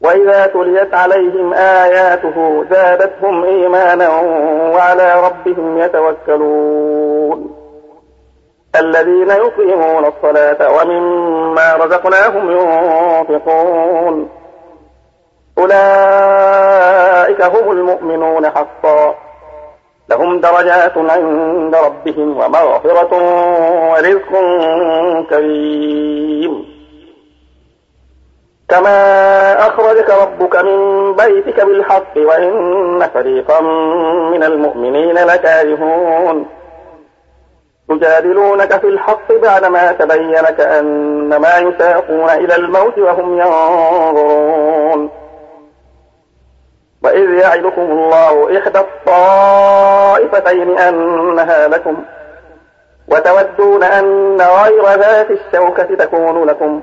وإذا تليت عليهم آياته زادتهم إيمانا وعلى ربهم يتوكلون. الذين يقيمون الصلاة ومما رزقناهم ينفقون. أولئك هم المؤمنون حقا. لهم درجات عند ربهم ومغفرة ورزق كريم. كما أخرجك ربك من بيتك بالحق وإن فريقا من المؤمنين لكارهون. يجادلونك في الحق بعدما تبين كأنما يساقون إلى الموت وهم ينظرون. وإذ يعدكم الله إحدى الطائفتين أنها لكم وتودون أن غير ذات الشوكة تكون لكم.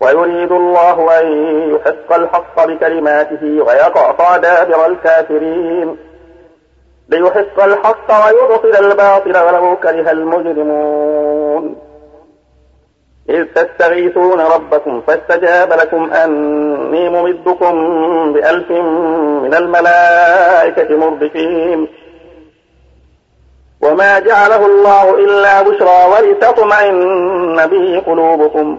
ويريد الله أن يحق الحق بكلماته ويقطع دابر الكافرين. ليحق الحق ويبطل الباطل ولو كره المجرمون. إذ تستغيثون ربكم فاستجاب لكم أني ممدكم بألف من الملائكة مردفين. وما جعله الله إلا بشرى ولتطمئن به قلوبكم.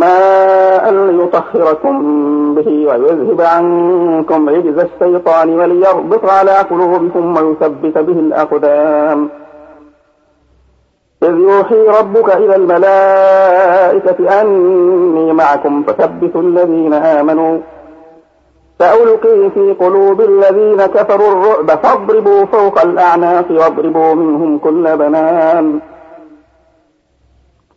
ماء ليطهركم به ويذهب عنكم رجز الشيطان وليربط على قلوبكم ويثبت به الأقدام. إذ يوحي ربك إلى الملائكة أني معكم فثبتوا الذين آمنوا. سألقي في قلوب الذين كفروا الرعب فاضربوا فوق الأعناق واضربوا منهم كل بنان.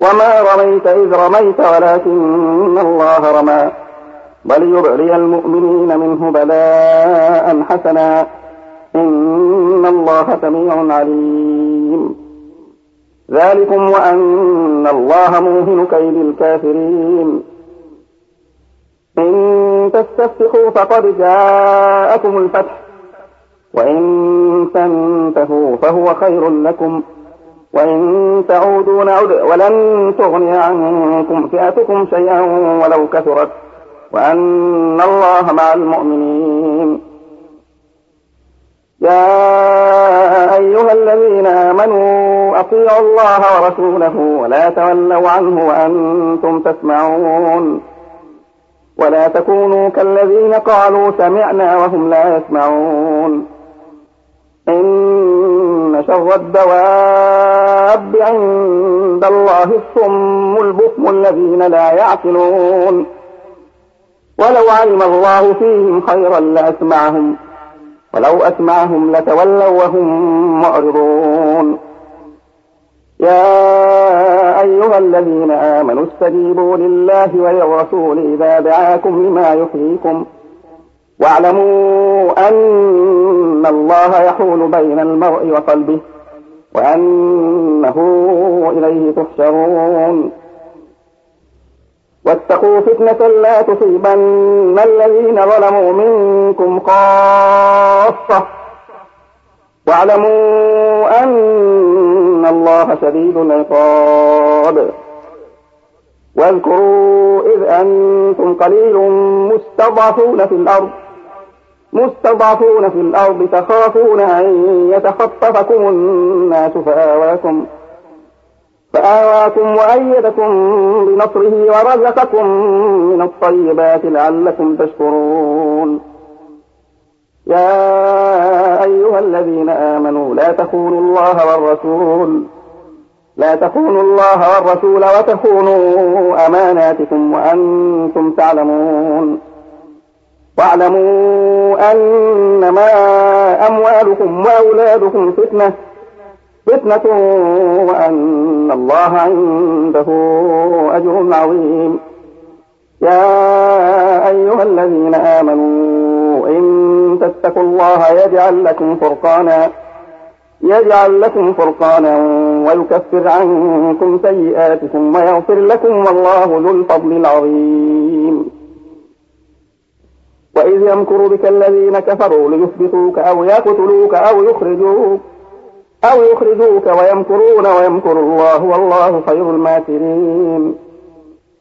وما رميت إذ رميت ولكن الله رمى. بل يبعلي المؤمنين منه بلاء حسنا. إن الله سميع عليم. ذلكم وأن الله موهن كيد الكافرين. إن تستفتحوا فقد جاءكم الفتح. وإن تنتهوا فهو خير لكم. وإن تعودوا نعد ولن تغني عنكم فئتكم شيئا ولو كثرت وأن الله مع المؤمنين. يا أيها الذين آمنوا أطيعوا الله ورسوله ولا تولوا عنه وأنتم تسمعون. ولا تكونوا كالذين قالوا سمعنا وهم لا يسمعون. إن شر الدواب عند الله الصم البكم الذين لا يعقلون. ولو علم الله فيهم خيرا لأسمعهم ولو أسمعهم لتولوا وهم معرضون. يا أيها الذين آمنوا استجيبوا لله وللرسول إذا دعاكم لما يحييكم. واعلموا أن الله يحول بين المرء وقلبه وأنه إليه تحشرون. واتقوا فتنة لا تصيبن الذين ظلموا منكم خاصة. واعلموا أن الله شديد العقاب. واذكروا إذ أنتم قليل مستضعفون في الأرض. مستضعفون في الأرض تخافون أن يتخطفكم الناس فآواكم فآواكم وأيدكم بنصره ورزقكم من الطيبات لعلكم تشكرون يا أيها الذين آمنوا لا تخونوا الله والرسول لا تخونوا الله والرسول وتخونوا أماناتكم وأنتم تعلمون. واعلموا أنما أموالكم وأولادكم فتنة فتنة وأن الله عنده أجر عظيم. يا أيها الذين آمنوا إن تتقوا الله يجعل لكم فرقانا يجعل لكم فرقانا ويكفر عنكم سيئاتكم ويغفر لكم والله ذو الفضل العظيم. وإذ يمكر بك الذين كفروا ليثبتوك أو يقتلوك أو يخرجوك أو يخرجوك ويمكرون ويمكر الله والله خير الماكرين.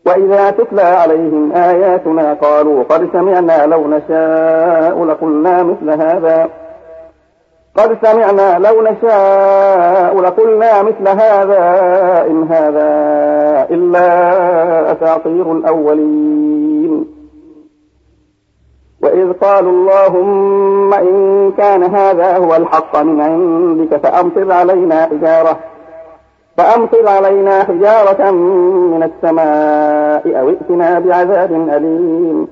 وإذا تتلى عليهم آياتنا قالوا قد سمعنا لو نشاء لقلنا مثل هذا. قد سمعنا لو نشاء لقلنا مثل هذا. إن هذا إلا أساطير الأولين. وإذ قالوا اللهم إن كان هذا هو الحق من عندك فأمطر علينا حجارة فأمطر علينا حجارة من السماء أو ائتنا بعذاب أليم.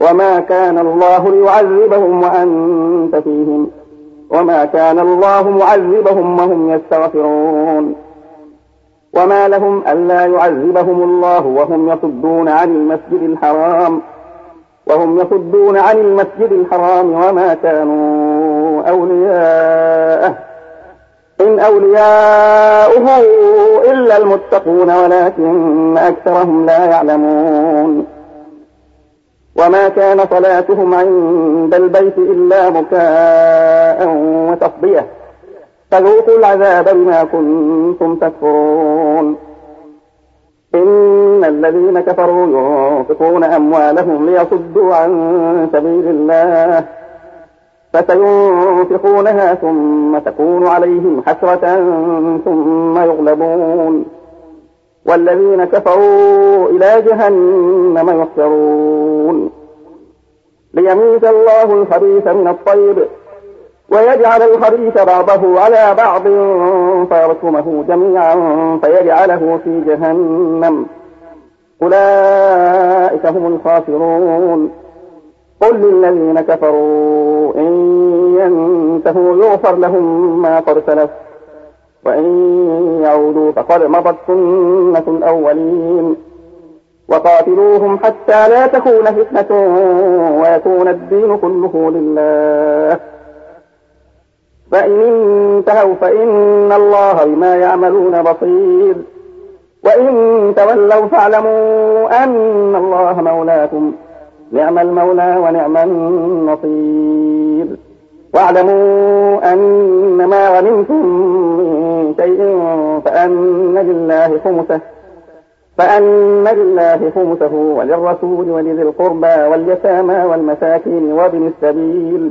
وما كان الله ليعذبهم وأنت فيهم وما كان الله معذبهم وهم يستغفرون. وما لهم ألا يعذبهم الله وهم يصدون عن المسجد الحرام. وهم يصدون عن المسجد الحرام وما كانوا أولياءه. إن أولياؤه إلا المتقون ولكن أكثرهم لا يعلمون. وما كان صلاتهم عند البيت إلا بكاء وتصبية فذوقوا العذاب بما كنتم تكفرون. إن الذين كفروا ينفقون أموالهم ليصدوا عن سبيل الله فسينفقونها ثم تكون عليهم حسرة ثم يغلبون والذين كفروا إلى جهنم يحشرون ليميز الله الخبيث من الطيب ويجعل الخبيث بعضه على بعض فيركمه جميعا فيجعله في جهنم. أولئك هم الخاسرون. قل للذين كفروا إن ينتهوا يغفر لهم ما قد سلف وإن يعودوا فقد مضت سنة الأولين. وقاتلوهم حتى لا تكون فتنة ويكون الدين كله لله. فإن انتهوا فإن الله بما يعملون بصير. وإن تولوا فاعلموا أن الله مولاكم. نعم المولى ونعم النصير. واعلموا أن ما غنمتم من شيء فأن لله خمسه. فأن لله خمسه وللرسول ولذي القربى واليتامى والمساكين وابن السبيل.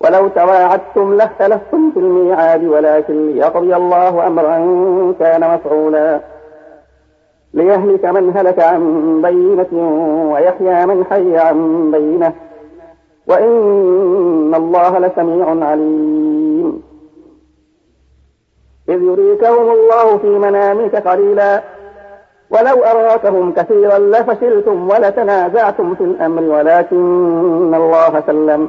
ولو تواعدتم لاختلفتم في الميعاد ولكن ليقضي الله أمرا كان مفعولا. ليهلك من هلك عن بينة ويحيى من حي عن بينة. وإن الله لسميع عليم. إذ يريكهم الله في منامك قليلا. ولو أراكهم كثيرا لفشلتم ولتنازعتم في الأمر ولكن الله سلم.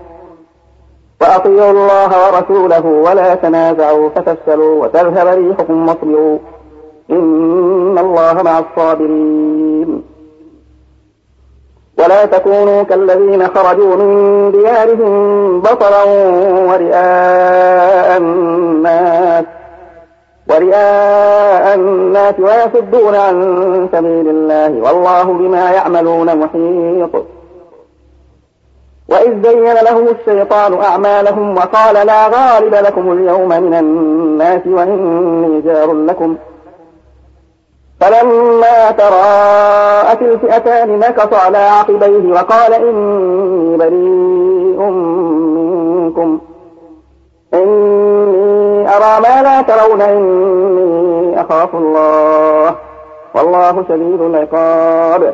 وأطيعوا الله ورسوله ولا تنازعوا فتفشلوا وتذهب ريحكم واصبروا. إن الله مع الصابرين. ولا تكونوا كالذين خرجوا من ديارهم بطرا ورئاء الناس ورئاء الناس ويصدون عن سبيل الله والله بما يعملون محيط. وإذ زين لهم الشيطان أعمالهم وقال لا غالب لكم اليوم من الناس وإني جار لكم. فلما تراءت الفئتان نكص على عقبيه وقال إني بريء منكم. إني أرى ما لا ترون إني أخاف الله. والله شديد العقاب.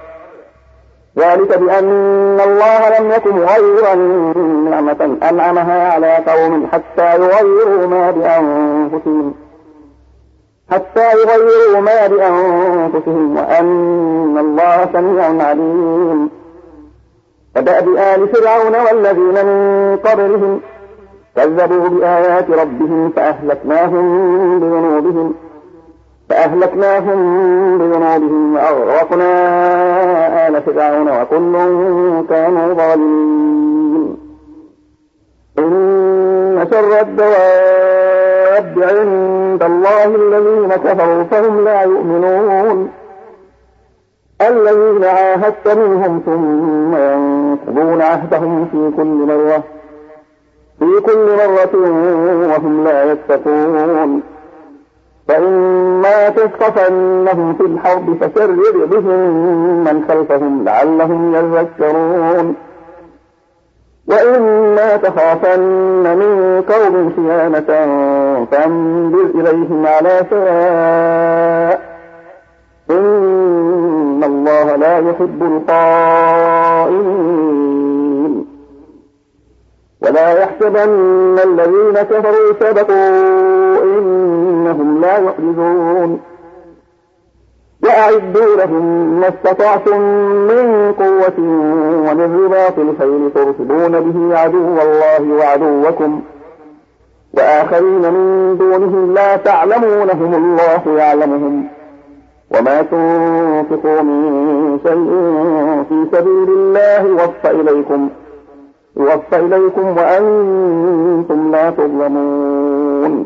ذلك بأن الله لم يكن غير نعمة أنعمها على قوم حتى يغيروا ما بأنفسهم. حتى يغيروا ما بأنفسهم وأن الله سميع عليم. كدأب آل فرعون والذين من قبلهم كذبوا بآيات ربهم فأهلكناهم بذنوبهم. فأهلكناهم بذنوبهم وأغرقنا آل فرعون وكل كانوا ظالمين. إن شر الدواب عند الله الذين كفروا فهم لا يؤمنون. الذين عاهدت منهم ثم ينقضون عهدهم في كل مرة في كل مرة وهم لا يتقون. فإما تثقفنهم في الحرب فشرد بهم من خلفهم لعلهم يذكرون. وإما تخافن من قوم خيانة فانبر إليهم على سواء. إن الله لا يحب القائمين ولا يحسبن الذين كفروا سبقوا إنهم لا يعجزون وأعدوا لهم ما استطعتم من قوة ومن رباط الخيل ترتبون به عدو الله وعدوكم. وآخرين من دونهم لا تعلمونهم الله يعلمهم. وما تنفقوا من شيء في سبيل الله وفى إليكم. يوفى إليكم وأنتم لا تظلمون.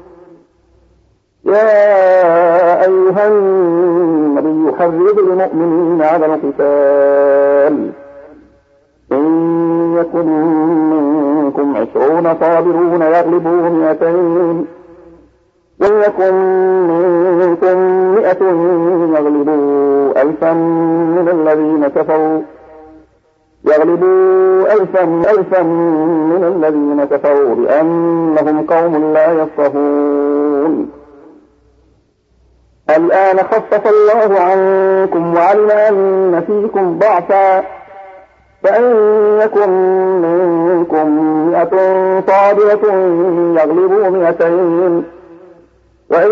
يا أيها النبي حرض المؤمنين على القتال. إن يكن منكم عشرون صابرون يغلبوا مئتين. وإن يكن منكم مئة يغلبوا ألفا من الذين كفروا. يغلبوا ألفا ألفا من الذين كفروا بأنهم قوم لا يفقهون. الآن خفف الله عنكم وعلم أن فيكم ضعفا. فإن يكن منكم مئة صابرة يغلبوا مئتين. وإن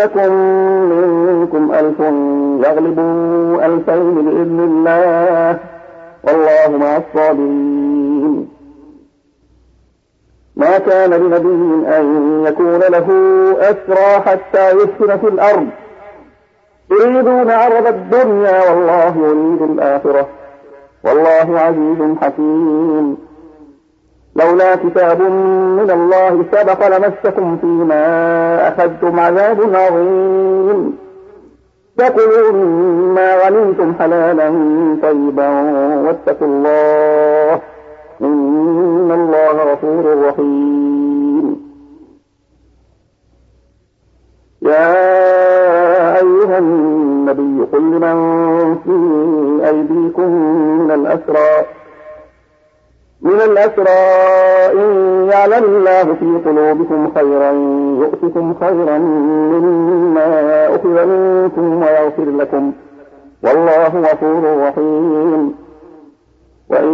يكن منكم ألف يغلبوا ألفين بإذن الله. والله مع الصابرين. ما كان لنبي أن يكون له أسرى حتى يسكن في الأرض. يريدون عرض الدنيا والله يريد الآخرة. والله عزيز حكيم. لولا كتاب من الله سبق لمسكم فيما أخذتم عذاب عظيم. فكلوا مما غنمتم حلالا طيبا واتقوا الله. إن الله غفور رحيم. يا النبي قل لمن في أيديكم من الأسرى من الأسرى إن يعلم الله في قلوبكم خيرا يؤتكم خيرا مما أخذ منكم ويغفر لكم والله غفور رحيم. وإن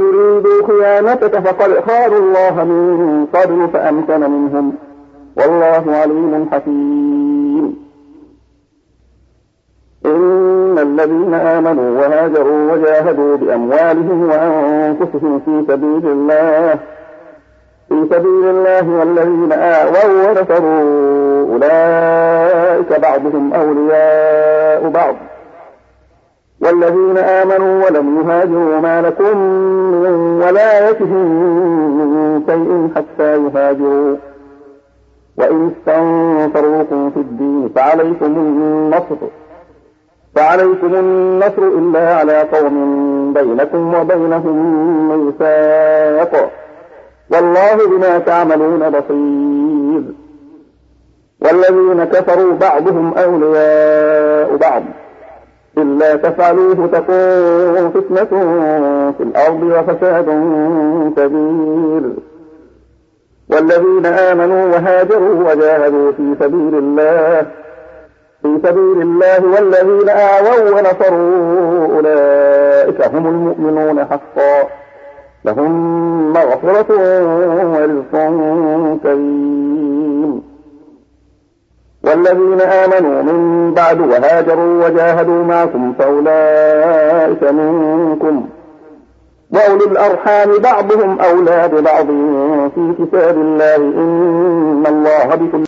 يريدوا خيانتك فقد خاروا الله من قبل فأمكن منهم والله عليم حكيم. إن الذين آمنوا وهاجروا وجاهدوا بأموالهم وأنفسهم في سبيل الله في سبيل الله والذين آووا ونصروا أولئك بعضهم أولياء بعض. والذين آمنوا ولم يهاجروا ما لكم من ولايتهم من شيء حتى يهاجروا. وإن استنصروكم في الدين فعليكم النصر. فعليكم النصر إلا على قوم بينكم وبينهم ميثاق. والله بما تعملون بصير. والذين كفروا بعضهم أولياء بعض. إلا تفعلوه تكون فتنة في الأرض وفساد كبير. والذين آمنوا وهاجروا وجاهدوا في سبيل الله في سبيل الله والذين آووا ونصروا أولئك هم المؤمنون حقا. لهم مغفرة ورزق كريم. والذين آمنوا من بعد وهاجروا وجاهدوا معكم فأولئك منكم. وأولي الأرحام بعضهم أولى ببعض في كتاب الله إن الله بكل